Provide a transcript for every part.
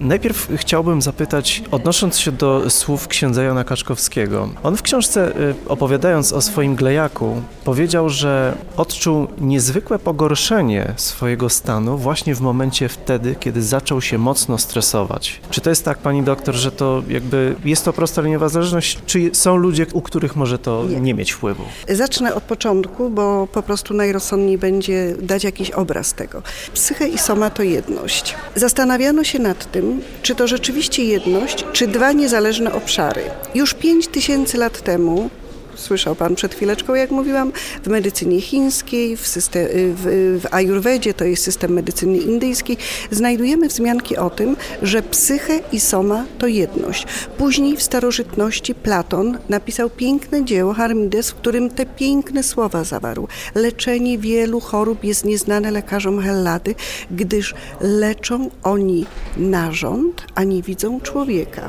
Najpierw chciałbym zapytać, odnosząc się do słów księdza Jana Kaczkowskiego. On w książce, y, opowiadając o swoim glejaku, powiedział, że odczuł niezwykłe pogorszenie swojego stanu właśnie w momencie wtedy, kiedy zaczął się mocno stresować. Czy to jest tak, pani doktor, że to jakby jest to prosta liniowa zależność, czy są ludzie, u których może to nie, nie mieć wpływu? Zacznę od początku, bo po prostu najrozsądniej będzie dać jakiś obraz tego. Psyche i soma to jedność. Zastanawiano się nad tym, czy to rzeczywiście jedność, czy dwa niezależne obszary. Już pięć tysięcy lat temu słyszał Pan przed chwileczką, jak mówiłam, w medycynie chińskiej, w, system, w, w ajurwedzie, to jest system medycyny indyjskiej, znajdujemy wzmianki o tym, że psyche i soma to jedność. Później w starożytności Platon napisał piękne dzieło Harmides, w którym te piękne słowa zawarł. Leczenie wielu chorób jest nieznane lekarzom Hellady, gdyż leczą oni narząd, a nie widzą człowieka.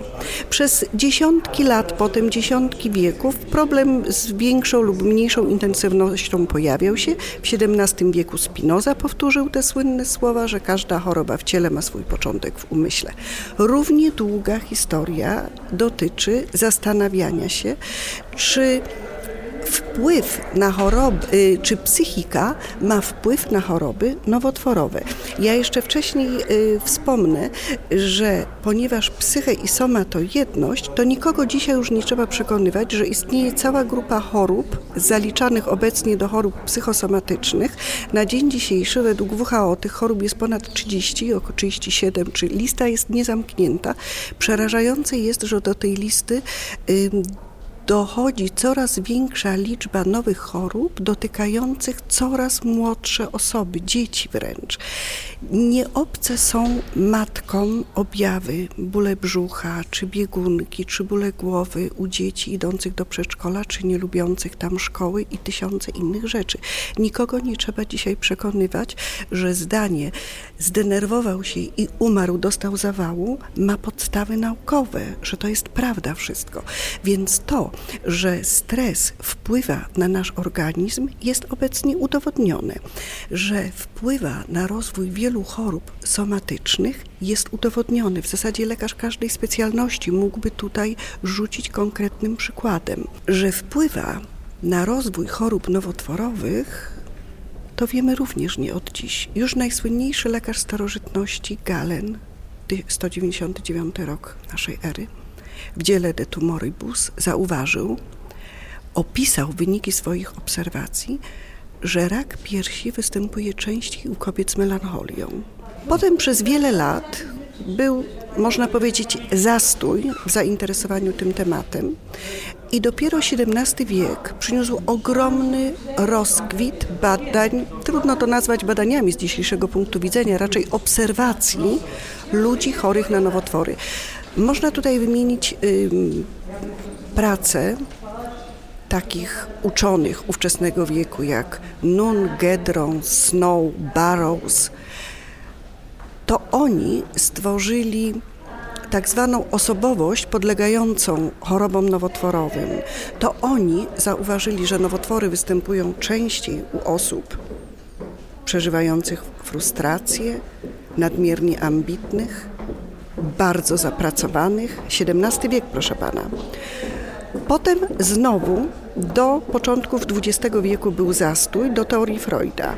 Przez dziesiątki lat, potem dziesiątki wieków problem z większą lub mniejszą intensywnością pojawiał się. W XVII wieku Spinoza powtórzył te słynne słowa, że każda choroba w ciele ma swój początek w umyśle. Równie długa historia dotyczy zastanawiania się, czy wpływ na choroby, y, czy psychika ma wpływ na choroby nowotworowe. Ja jeszcze wcześniej y, wspomnę, że ponieważ psyche i soma to jedność, to nikogo dzisiaj już nie trzeba przekonywać, że istnieje cała grupa chorób zaliczanych obecnie do chorób psychosomatycznych. Na dzień dzisiejszy według WHO tych chorób jest ponad 30, około 37, czy lista jest niezamknięta. Przerażające jest, że do tej listy dochodzi coraz większa liczba nowych chorób dotykających coraz młodsze osoby, dzieci wręcz. Nieobce są matkom objawy, bóle brzucha, czy biegunki, czy bóle głowy u dzieci idących do przedszkola, czy nie lubiących tam szkoły i tysiące innych rzeczy. Nikogo nie trzeba dzisiaj przekonywać, że zdanie zdenerwował się i umarł, dostał zawału, ma podstawy naukowe, że to jest prawda wszystko. Więc to, że stres wpływa na nasz organizm, jest obecnie udowodnione, że wpływa na rozwój wielu chorób somatycznych, jest udowodniony. W zasadzie lekarz każdej specjalności mógłby tutaj rzucić konkretnym przykładem, że wpływa na rozwój chorób nowotworowych, to wiemy również nie od dziś. Już najsłynniejszy lekarz starożytności Galen, 199 rok naszej ery, w dziele De Tumoribus zauważył, opisał wyniki swoich obserwacji, że rak piersi występuje częściej u kobiet z melancholią. Potem przez wiele lat był, można powiedzieć, zastój w zainteresowaniu tym tematem i dopiero XVII wiek przyniósł ogromny rozkwit badań, trudno to nazwać badaniami z dzisiejszego punktu widzenia, raczej obserwacji ludzi chorych na nowotwory. Można tutaj wymienić pracę takich uczonych ówczesnego wieku jak Nun, Gedron, Snow, Barrows. To oni stworzyli tak zwaną osobowość podlegającą chorobom nowotworowym. To oni zauważyli, że nowotwory występują częściej u osób przeżywających frustrację, nadmiernie ambitnych, bardzo zapracowanych. XVII wiek, proszę pana. Potem znowu do początków XX wieku był zastój do teorii Freuda.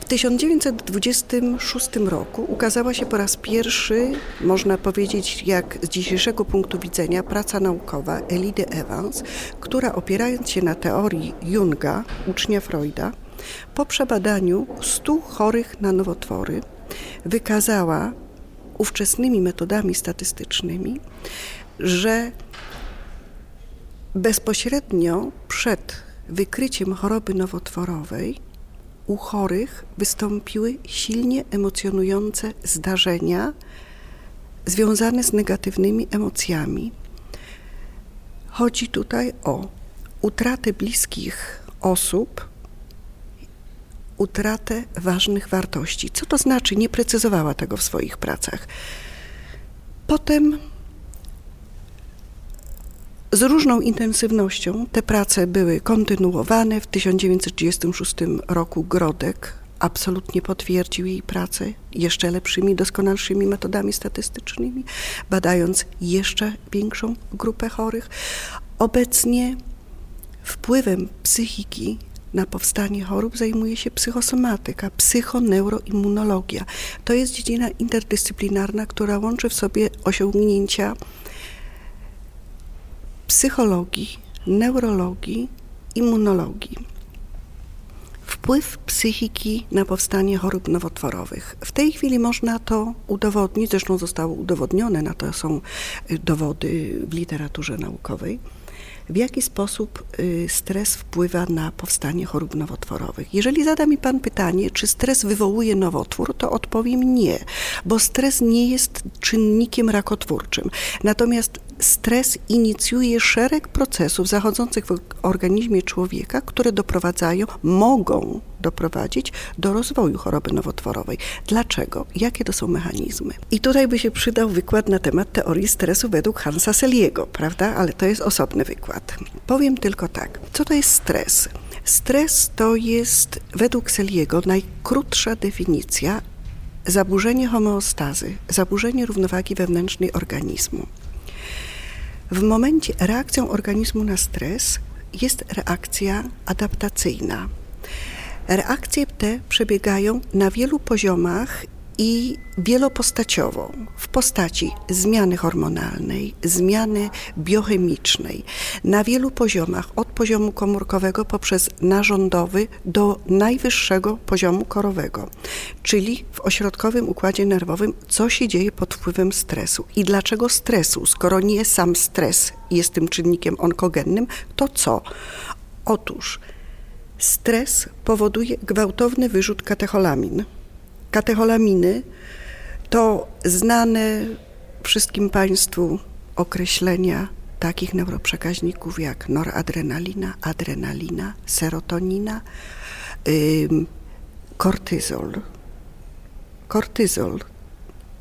W 1926 roku ukazała się po raz pierwszy, można powiedzieć, jak z dzisiejszego punktu widzenia, praca naukowa Elidy Evans, która opierając się na teorii Junga, ucznia Freuda, po przebadaniu 100 chorych na nowotwory, wykazała ówczesnymi metodami statystycznymi, że bezpośrednio przed wykryciem choroby nowotworowej u chorych wystąpiły silnie emocjonujące zdarzenia związane z negatywnymi emocjami. Chodzi tutaj o utratę bliskich osób, utratę ważnych wartości. Co to znaczy? Nie precyzowała tego w swoich pracach. Potem z różną intensywnością te prace były kontynuowane. W 1936 roku Grodek absolutnie potwierdził jej pracę jeszcze lepszymi, doskonalszymi metodami statystycznymi, badając jeszcze większą grupę chorych. Obecnie wpływem psychiki na powstanie chorób zajmuje się psychosomatyka, psychoneuroimmunologia. To jest dziedzina interdyscyplinarna, która łączy w sobie osiągnięcia psychologii, neurologii, immunologii. Wpływ psychiki na powstanie chorób nowotworowych. W tej chwili można to udowodnić, zresztą zostało udowodnione, na to są dowody w literaturze naukowej w jaki sposób y, stres wpływa na powstanie chorób nowotworowych. Jeżeli zada mi Pan pytanie, czy stres wywołuje nowotwór, to odpowiem nie, bo stres nie jest czynnikiem rakotwórczym. Natomiast stres inicjuje szereg procesów zachodzących w organizmie człowieka, które doprowadzają, mogą doprowadzić do rozwoju choroby nowotworowej. Dlaczego? Jakie to są mechanizmy? I tutaj by się przydał wykład na temat teorii stresu według Hansa Seliego, prawda? Ale to jest osobny wykład. Powiem tylko tak. Co to jest stres? Stres to jest według Seliego najkrótsza definicja zaburzenie homeostazy, zaburzenie równowagi wewnętrznej organizmu. W momencie reakcją organizmu na stres jest reakcja adaptacyjna. Reakcje te przebiegają na wielu poziomach i wielopostaciowo w postaci zmiany hormonalnej, zmiany biochemicznej. Na wielu poziomach, od poziomu komórkowego poprzez narządowy do najwyższego poziomu korowego, czyli w ośrodkowym układzie nerwowym, co się dzieje pod wpływem stresu. I dlaczego stresu, skoro nie sam stres jest tym czynnikiem onkogennym, to co? Otóż stres powoduje gwałtowny wyrzut katecholamin Katecholaminy to znane wszystkim Państwu określenia takich neuroprzekaźników jak noradrenalina, adrenalina, serotonina, kortyzol. Kortyzol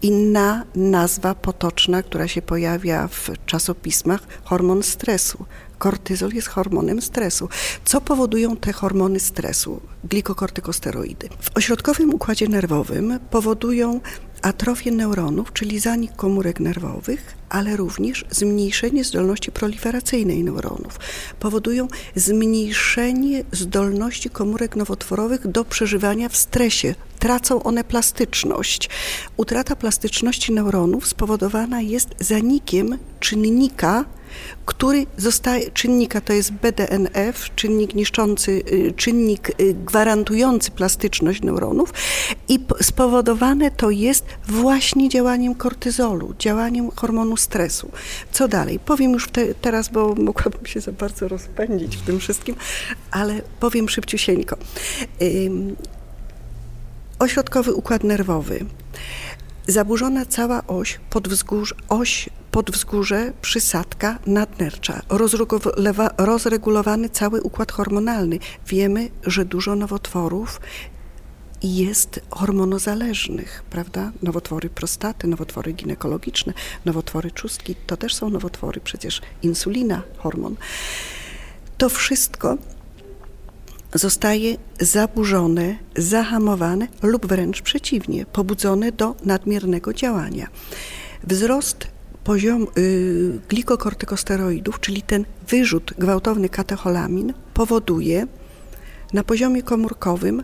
inna nazwa potoczna, która się pojawia w czasopismach, hormon stresu. Kortyzol jest hormonem stresu. Co powodują te hormony stresu? Glikokortykosteroidy. W ośrodkowym układzie nerwowym powodują atrofię neuronów, czyli zanik komórek nerwowych, ale również zmniejszenie zdolności proliferacyjnej neuronów. Powodują zmniejszenie zdolności komórek nowotworowych do przeżywania w stresie. Tracą one plastyczność. Utrata plastyczności neuronów spowodowana jest zanikiem czynnika który zostaje, czynnika to jest BDNF, czynnik niszczący, y, czynnik y, gwarantujący plastyczność neuronów i spowodowane to jest właśnie działaniem kortyzolu, działaniem hormonu stresu. Co dalej? Powiem już te, teraz, bo mogłabym się za bardzo rozpędzić w tym wszystkim, ale powiem szybciusieńko. Ośrodkowy układ nerwowy zaburzona cała oś, podwzgórz, oś podwzgórze, przysadka, nadnercza, rozregulowany cały układ hormonalny. Wiemy, że dużo nowotworów jest hormonozależnych, prawda? Nowotwory prostaty, nowotwory ginekologiczne, nowotwory czustki, to też są nowotwory, przecież insulina, hormon. To wszystko zostaje zaburzone, zahamowane lub wręcz przeciwnie, pobudzone do nadmiernego działania. Wzrost poziom y, glikokortykosteroidów, czyli ten wyrzut gwałtowny katecholamin, powoduje na poziomie komórkowym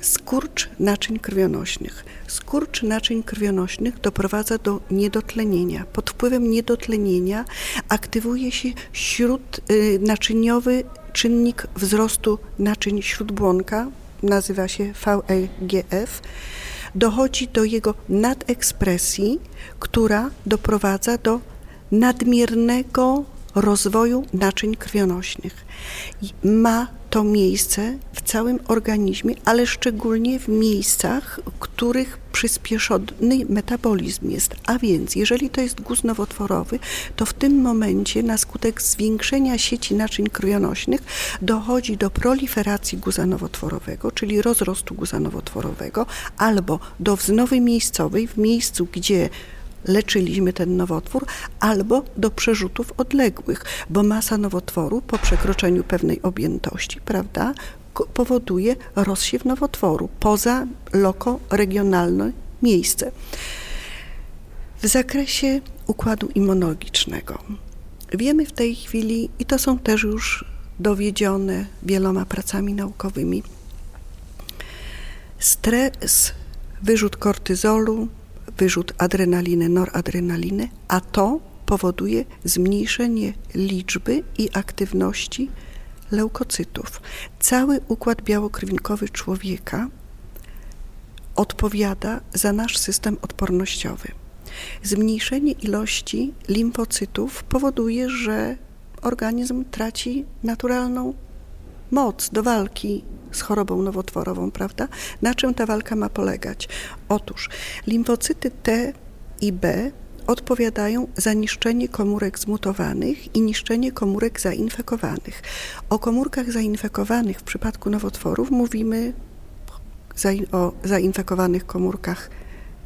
skurcz naczyń krwionośnych. Skurcz naczyń krwionośnych doprowadza do niedotlenienia. Pod wpływem niedotlenienia aktywuje się śródnaczyniowy czynnik wzrostu naczyń śródbłonka, nazywa się VEGF dochodzi do jego nadekspresji, która doprowadza do nadmiernego rozwoju naczyń krwionośnych. Ma to miejsce w całym organizmie, ale szczególnie w miejscach, w których przyspieszony metabolizm jest. A więc, jeżeli to jest guz nowotworowy, to w tym momencie na skutek zwiększenia sieci naczyń krwionośnych dochodzi do proliferacji guza nowotworowego, czyli rozrostu guza nowotworowego, albo do wznowy miejscowej w miejscu, gdzie leczyliśmy ten nowotwór, albo do przerzutów odległych, bo masa nowotworu po przekroczeniu pewnej objętości, prawda, powoduje rozsiew nowotworu poza lokoregionalne miejsce. W zakresie układu immunologicznego wiemy w tej chwili, i to są też już dowiedzione wieloma pracami naukowymi, stres, wyrzut kortyzolu, wyrzut adrenaliny, noradrenaliny, a to powoduje zmniejszenie liczby i aktywności leukocytów. Cały układ białokrwinkowy człowieka odpowiada za nasz system odpornościowy. Zmniejszenie ilości limfocytów powoduje, że organizm traci naturalną moc do walki z chorobą nowotworową, prawda? Na czym ta walka ma polegać? Otóż limfocyty T i B odpowiadają za niszczenie komórek zmutowanych i niszczenie komórek zainfekowanych. O komórkach zainfekowanych w przypadku nowotworów mówimy o zainfekowanych komórkach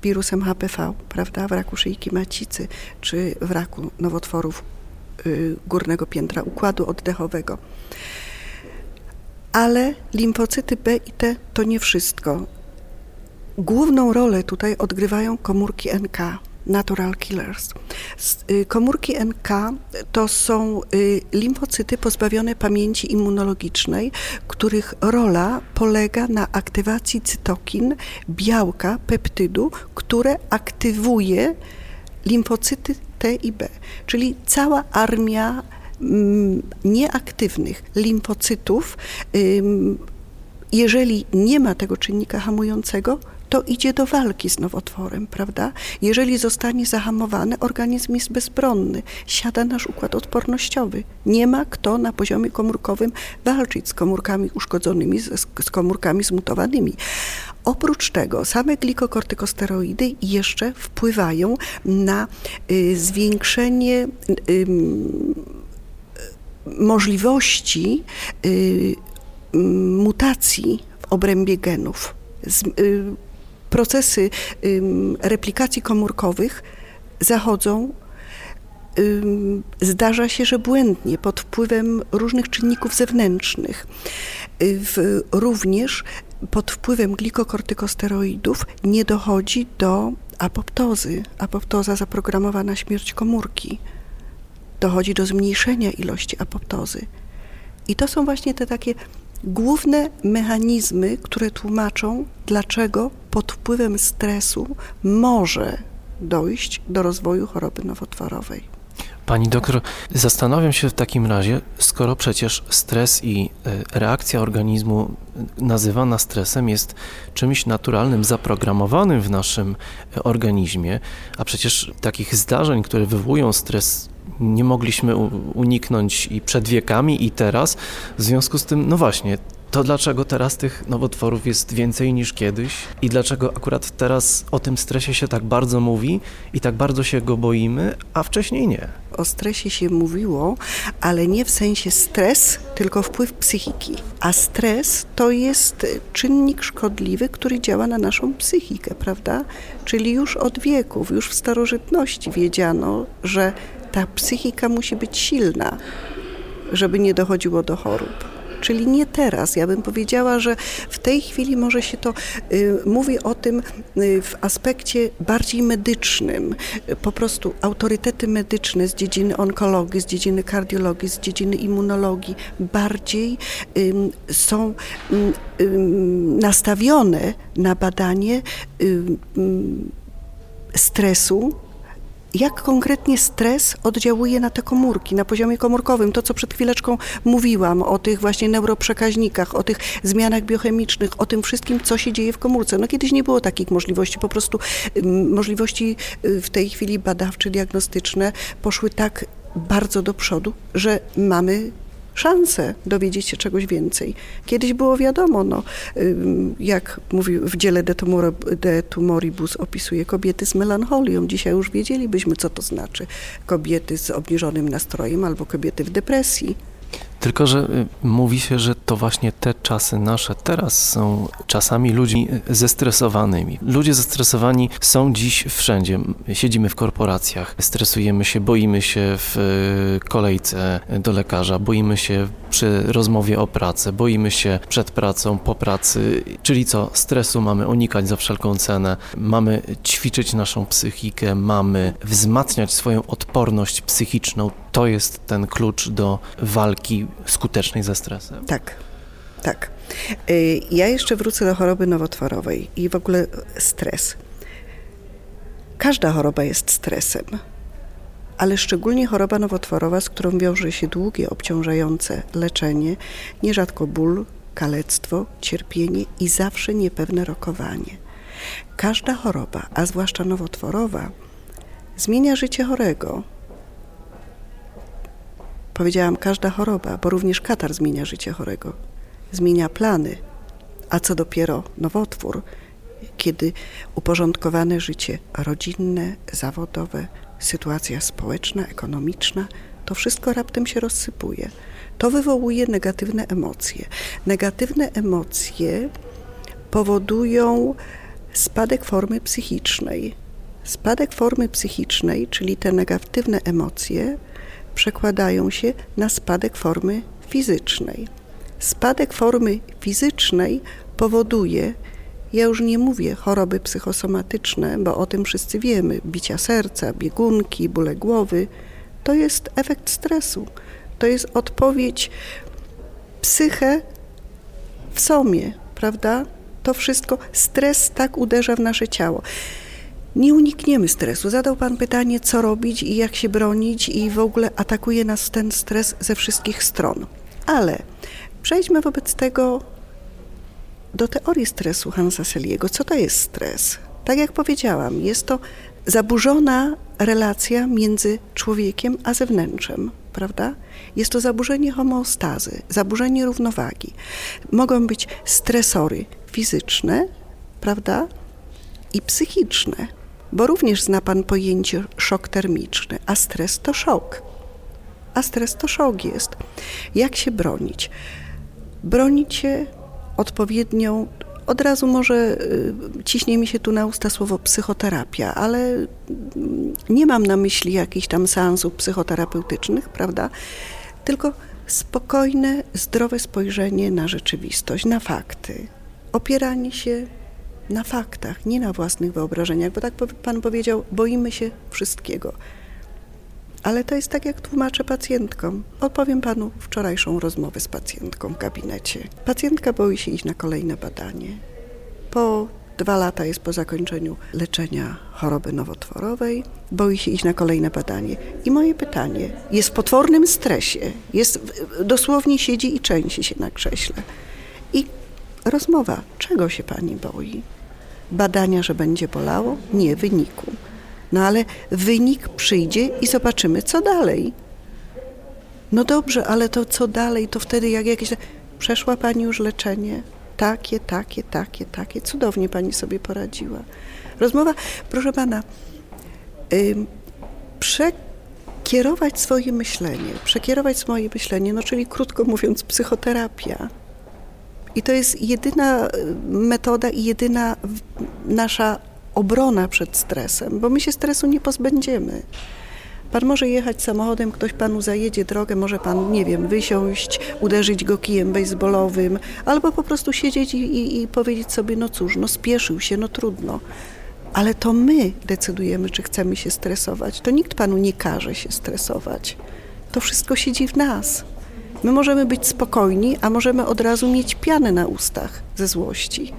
wirusem HPV, prawda, w raku szyjki macicy czy w raku nowotworów y, górnego piętra układu oddechowego. Ale limfocyty B i T to nie wszystko. Główną rolę tutaj odgrywają komórki NK, natural killers. Y, komórki NK to są y, limfocyty pozbawione pamięci immunologicznej, których rola polega na aktywacji cytokin, białka, peptydu, które aktywuje limfocyty T i B, czyli cała armia nieaktywnych limfocytów, jeżeli nie ma tego czynnika hamującego, to idzie do walki z nowotworem, prawda? Jeżeli zostanie zahamowany, organizm jest bezbronny, siada nasz układ odpornościowy. Nie ma kto na poziomie komórkowym walczyć z komórkami uszkodzonymi, z, komórkami zmutowanymi. Oprócz tego same glikokortykosteroidy jeszcze wpływają na y, zwiększenie y, możliwości y, mutacji w obrębie genów. Y, procesy replikacji komórkowych zachodzą zdarza się, że błędnie, pod wpływem różnych czynników zewnętrznych. Y, w, również pod wpływem glikokortykosteroidów nie dochodzi do apoptozy. Apoptoza zaprogramowana na śmierć komórki. Dochodzi do zmniejszenia ilości apoptozy. I to są właśnie te takie główne mechanizmy, które tłumaczą, dlaczego pod wpływem stresu może dojść do rozwoju choroby nowotworowej. Pani doktor, zastanawiam się w takim razie, skoro przecież stres i e, reakcja organizmu nazywana stresem jest czymś naturalnym, zaprogramowanym w naszym e, organizmie, a przecież takich zdarzeń, które wywołują stres, nie mogliśmy uniknąć i przed wiekami, i teraz. W związku z tym, no właśnie, to dlaczego teraz tych nowotworów jest więcej niż kiedyś i dlaczego akurat teraz o tym stresie się tak bardzo mówi i tak bardzo się go boimy, a wcześniej nie? O stresie się mówiło, ale nie w sensie stres, tylko wpływ psychiki. A stres to jest czynnik szkodliwy, który działa na naszą psychikę, prawda? Czyli już od wieków, już w starożytności wiedziano, że ta psychika musi być silna, żeby nie dochodziło do chorób czyli nie teraz. Ja bym powiedziała, że w tej chwili może się to y, mówi o tym y, w aspekcie bardziej medycznym. Po prostu autorytety medyczne z dziedziny onkologii, z dziedziny kardiologii, z dziedziny immunologii bardziej y, są nastawione na badanie stresu jak konkretnie stres oddziałuje na te komórki, na poziomie komórkowym. To, co przed chwileczką mówiłam o tych właśnie neuroprzekaźnikach, o tych zmianach biochemicznych, o tym wszystkim, co się dzieje w komórce. No kiedyś nie było takich możliwości, po prostu możliwości y, w tej chwili badawcze, diagnostyczne poszły tak bardzo do przodu, że mamy szansę dowiedzieć się czegoś więcej. Kiedyś było wiadomo, no, jak mówi w dziele De, Tumor, De Tumoribus opisuje kobiety z melancholią. Dzisiaj już wiedzielibyśmy, co to znaczy kobiety z obniżonym nastrojem albo kobiety w depresji. Tylko, że y, mówi się, że to właśnie te czasy nasze teraz są czasami ludźmi zestresowanymi. Ludzie zestresowani są dziś wszędzie. Siedzimy w korporacjach, stresujemy się, boimy się w y, kolejce do lekarza, boimy się przy rozmowie o pracę, boimy się przed pracą, po pracy, czyli co, stresu mamy unikać za wszelką cenę, mamy ćwiczyć naszą psychikę, mamy wzmacniać swoją odporność psychiczną. To jest ten klucz do walki skutecznej ze stresem. Tak, tak. Y, ja jeszcze wrócę do choroby nowotworowej i w ogóle stres. Każda choroba jest stresem ale szczególnie choroba nowotworowa, z którą wiąże się długie, obciążające leczenie, nierzadko ból, kalectwo, cierpienie i zawsze niepewne rokowanie. Każda choroba, a zwłaszcza nowotworowa, zmienia życie chorego. Powiedziałam każda choroba, bo również katar zmienia życie chorego, zmienia plany, a co dopiero nowotwór, kiedy uporządkowane życie rodzinne, zawodowe, sytuacja społeczna, ekonomiczna, to wszystko raptem się rozsypuje. To wywołuje negatywne emocje. Negatywne emocje powodują spadek formy psychicznej. Spadek formy psychicznej, czyli te negatywne emocje, przekładają się na spadek formy fizycznej. Spadek formy fizycznej powoduje, ja już nie mówię choroby psychosomatyczne, bo o tym wszyscy wiemy, bicia serca, biegunki, bóle głowy. To jest efekt stresu. To jest odpowiedź psychę w somie, prawda? To wszystko, stres tak uderza w nasze ciało. Nie unikniemy stresu. Zadał Pan pytanie, co robić i jak się bronić, i w ogóle atakuje nas ten stres ze wszystkich stron. Ale przejdźmy wobec tego do teorii stresu Hansa Seliego. Co to jest stres? Tak jak powiedziałam, jest to zaburzona relacja między człowiekiem a zewnętrzem, prawda? Jest to zaburzenie homeostazy, zaburzenie równowagi. Mogą być stresory fizyczne, prawda? I psychiczne, bo również zna Pan pojęcie szok termiczny, a stres to szok. A stres to szok jest. Jak się bronić? Bronić się odpowiednią, od razu może y, ciśnie mi się tu na usta słowo psychoterapia, ale mm, nie mam na myśli jakichś tam seansów psychoterapeutycznych, prawda? Tylko spokojne, zdrowe spojrzenie na rzeczywistość, na fakty. Opieranie się na faktach, nie na własnych wyobrażeniach, bo tak pan powiedział, boimy się wszystkiego. Ale to jest tak, jak tłumaczę pacjentkom. Odpowiem panu wczorajszą rozmowę z pacjentką w gabinecie. Pacjentka boi się iść na kolejne badanie. Po dwa lata jest po zakończeniu leczenia choroby nowotworowej, boi się iść na kolejne badanie. I moje pytanie, jest w potwornym stresie, jest, dosłownie siedzi i częsi się na krześle. I rozmowa, czego się pani boi? Badania, że będzie bolało? Nie, wyniku. No ale wynik przyjdzie i zobaczymy, co dalej. No dobrze, ale to co dalej? To wtedy jak jakieś. Przeszła pani już leczenie? Takie, takie, takie, takie. Cudownie pani sobie poradziła. Rozmowa, proszę pana, ym, przekierować swoje myślenie, przekierować swoje myślenie, no czyli krótko mówiąc, psychoterapia. I to jest jedyna metoda i jedyna nasza obrona przed stresem, bo my się stresu nie pozbędziemy. Pan może jechać samochodem, ktoś panu zajedzie drogę, może pan, nie wiem, wysiąść, uderzyć go kijem baseballowym, albo po prostu siedzieć i, i, i powiedzieć sobie, no cóż, no spieszył się, no trudno. Ale to my decydujemy, czy chcemy się stresować. To nikt panu nie każe się stresować. To wszystko siedzi w nas. My możemy być spokojni, a możemy od razu mieć pianę na ustach ze złości.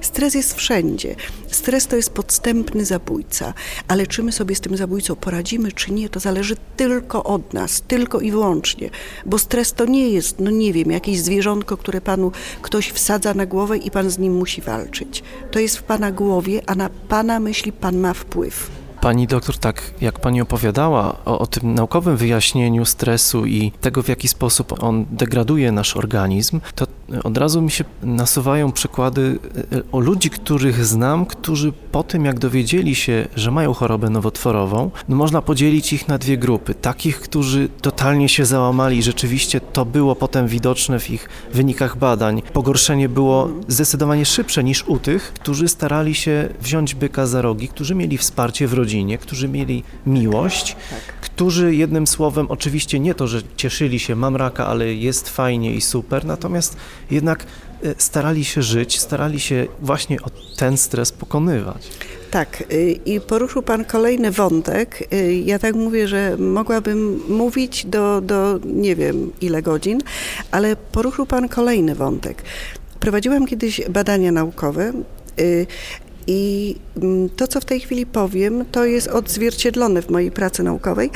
Stres jest wszędzie. Stres to jest podstępny zabójca, ale czy my sobie z tym zabójcą poradzimy, czy nie, to zależy tylko od nas, tylko i wyłącznie. Bo stres to nie jest, no nie wiem, jakieś zwierzątko, które panu ktoś wsadza na głowę i pan z nim musi walczyć. To jest w pana głowie, a na pana myśli pan ma wpływ. Pani doktor, tak jak pani opowiadała o, o, tym naukowym wyjaśnieniu stresu i tego, w jaki sposób on degraduje nasz organizm, to od razu mi się nasuwają przykłady e, o ludzi, których znam, którzy po tym, jak dowiedzieli się, że mają chorobę nowotworową, no można podzielić ich na dwie grupy. Takich, którzy totalnie się załamali, rzeczywiście to było potem widoczne w ich wynikach badań. Pogorszenie było zdecydowanie szybsze niż u tych, którzy starali się wziąć byka za rogi, którzy mieli wsparcie w rodzinie, którzy mieli miłość, którzy jednym słowem, oczywiście nie to, że cieszyli się, mam raka, ale jest fajnie i super, natomiast jednak e, starali się żyć, starali się właśnie ten stres pokonywać. Tak, y, i poruszył Pan kolejny wątek. Y, Ja tak mówię, że mogłabym mówić do, do nie wiem ile godzin, ale poruszył Pan kolejny wątek. Prowadziłam kiedyś badania naukowe y, i mm, to, co w tej chwili powiem, to jest odzwierciedlone w mojej pracy naukowej.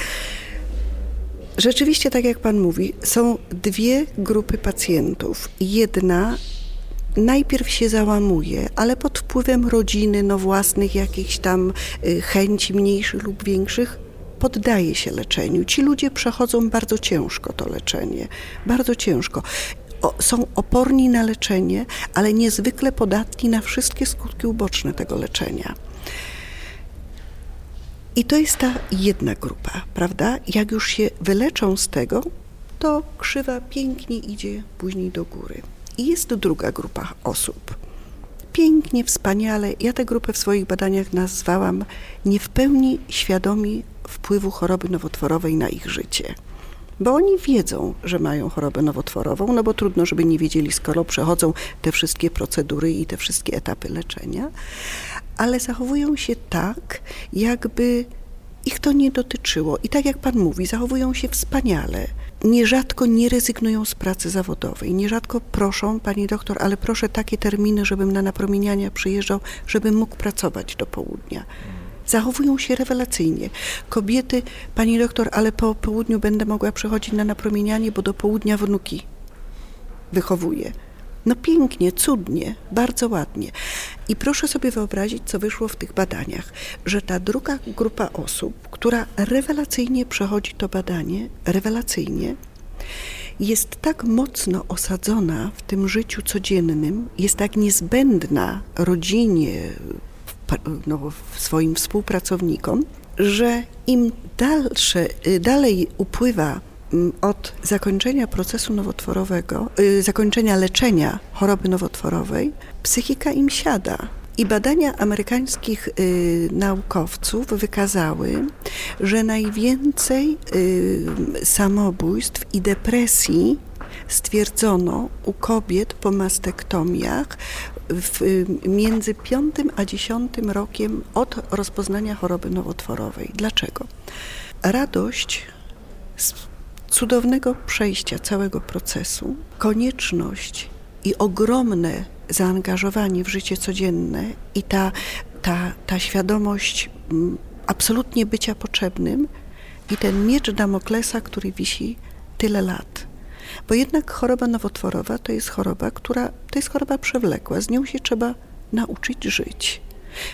Rzeczywiście, tak jak Pan mówi, są dwie grupy pacjentów. Jedna najpierw się załamuje, ale pod wpływem rodziny, no własnych jakichś tam y, chęci mniejszych lub większych, poddaje się leczeniu. Ci ludzie przechodzą bardzo ciężko to leczenie, bardzo ciężko. O, są oporni na leczenie, ale niezwykle podatni na wszystkie skutki uboczne tego leczenia. I to jest ta jedna grupa, prawda? Jak już się wyleczą z tego, to krzywa pięknie idzie później do góry. I jest druga grupa osób. Pięknie, wspaniale. Ja tę grupę w swoich badaniach nazwałam nie w pełni świadomi wpływu choroby nowotworowej na ich życie. Bo oni wiedzą, że mają chorobę nowotworową, no bo trudno, żeby nie wiedzieli, skoro przechodzą te wszystkie procedury i te wszystkie etapy leczenia, ale zachowują się tak, jakby ich to nie dotyczyło. I tak jak Pan mówi, zachowują się wspaniale. Nierzadko nie rezygnują z pracy zawodowej. Nierzadko proszą, Pani doktor, ale proszę takie terminy, żebym na napromieniania przyjeżdżał, żebym mógł pracować do południa. Zachowują się rewelacyjnie. Kobiety, Pani doktor, ale po południu będę mogła przychodzić na napromienianie, bo do południa wnuki wychowuję. No pięknie, cudnie, bardzo ładnie. I proszę sobie wyobrazić, co wyszło w tych badaniach, że ta druga grupa osób, która rewelacyjnie przechodzi to badanie, rewelacyjnie, jest tak mocno osadzona w tym życiu codziennym, jest tak niezbędna rodzinie, no, swoim współpracownikom, że im dalsze, dalej upływa od zakończenia procesu nowotworowego, y, zakończenia leczenia choroby nowotworowej, psychika im siada. I badania amerykańskich y, naukowców wykazały, że najwięcej y, samobójstw i depresji stwierdzono u kobiet po mastektomiach w, y, między 5 a 10 rokiem od rozpoznania choroby nowotworowej. Dlaczego? Radość z cudownego przejścia całego procesu, konieczność i ogromne zaangażowanie w życie codzienne i ta, ta, ta świadomość mm, absolutnie bycia potrzebnym i ten miecz Damoklesa, który wisi tyle lat. Bo jednak choroba nowotworowa to jest choroba, która to jest choroba przewlekła, z nią się trzeba nauczyć żyć.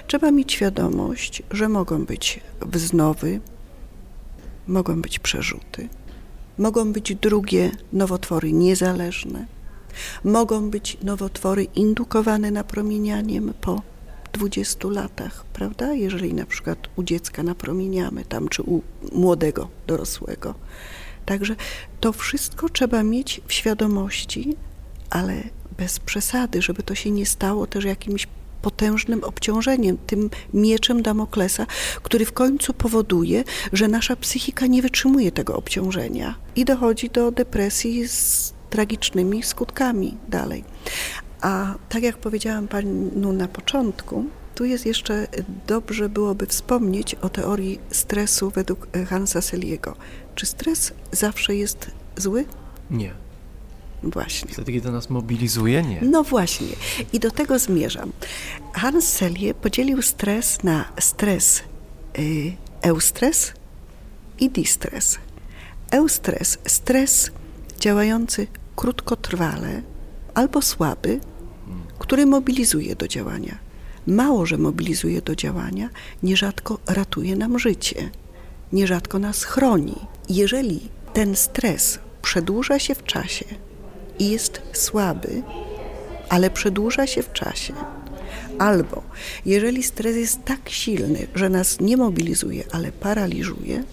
Trzeba mieć świadomość, że mogą być wznowy, mogą być przerzuty, mogą być drugie nowotwory niezależne, mogą być nowotwory indukowane napromienianiem po 20 latach, prawda? Jeżeli na przykład u dziecka napromieniamy tam, czy u młodego dorosłego. Także to wszystko trzeba mieć w świadomości, ale bez przesady, żeby to się nie stało też jakimś potężnym obciążeniem, tym mieczem Damoklesa, który w końcu powoduje, że nasza psychika nie wytrzymuje tego obciążenia i dochodzi do depresji z tragicznymi skutkami dalej. A tak jak powiedziałam Panu na początku, tu jest jeszcze dobrze byłoby wspomnieć o teorii stresu według Hansa Seliego. Czy stres zawsze jest zły? Nie. Właśnie. Wtedy, kiedy nas mobilizuje, nie. No właśnie. I do tego zmierzam. Hans Selye podzielił stres na stres y, eustres i distres. Eustres, stres działający krótkotrwale albo słaby, który mobilizuje do działania. Mało, że mobilizuje do działania, nierzadko ratuje nam życie, nierzadko nas chroni. Jeżeli ten stres przedłuża się w czasie, i jest słaby, ale przedłuża się w czasie. Albo jeżeli stres jest tak silny, że nas nie mobilizuje, ale paraliżuje,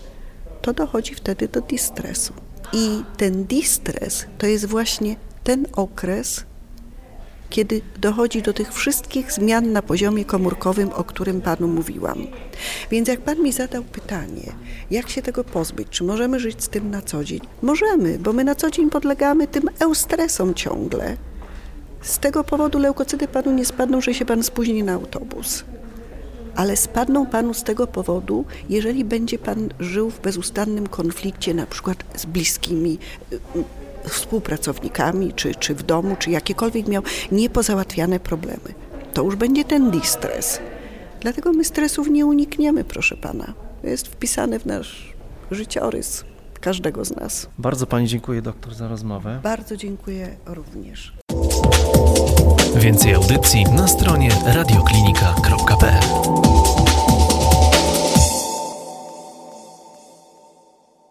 to dochodzi wtedy do distresu. I ten distres to jest właśnie ten okres, kiedy dochodzi do tych wszystkich zmian na poziomie komórkowym, o którym Panu mówiłam. Więc jak Pan mi zadał pytanie, jak się tego pozbyć, czy możemy żyć z tym na co dzień? Możemy, bo my na co dzień podlegamy tym eustresom ciągle. Z tego powodu leukocyty Panu nie spadną, że się Pan spóźni na autobus ale spadną panu z tego powodu, jeżeli będzie pan żył w bezustannym konflikcie, na przykład z bliskimi y, współpracownikami, czy, czy w domu, czy jakiekolwiek miał niepozałatwiane problemy. To już będzie ten distres. Dlatego my stresów nie unikniemy, proszę pana. To jest wpisane w nasz życiorys każdego z nas. Bardzo pani dziękuję, doktor, za rozmowę. Bardzo dziękuję również. Więcej audycji na stronie radioklinika.pl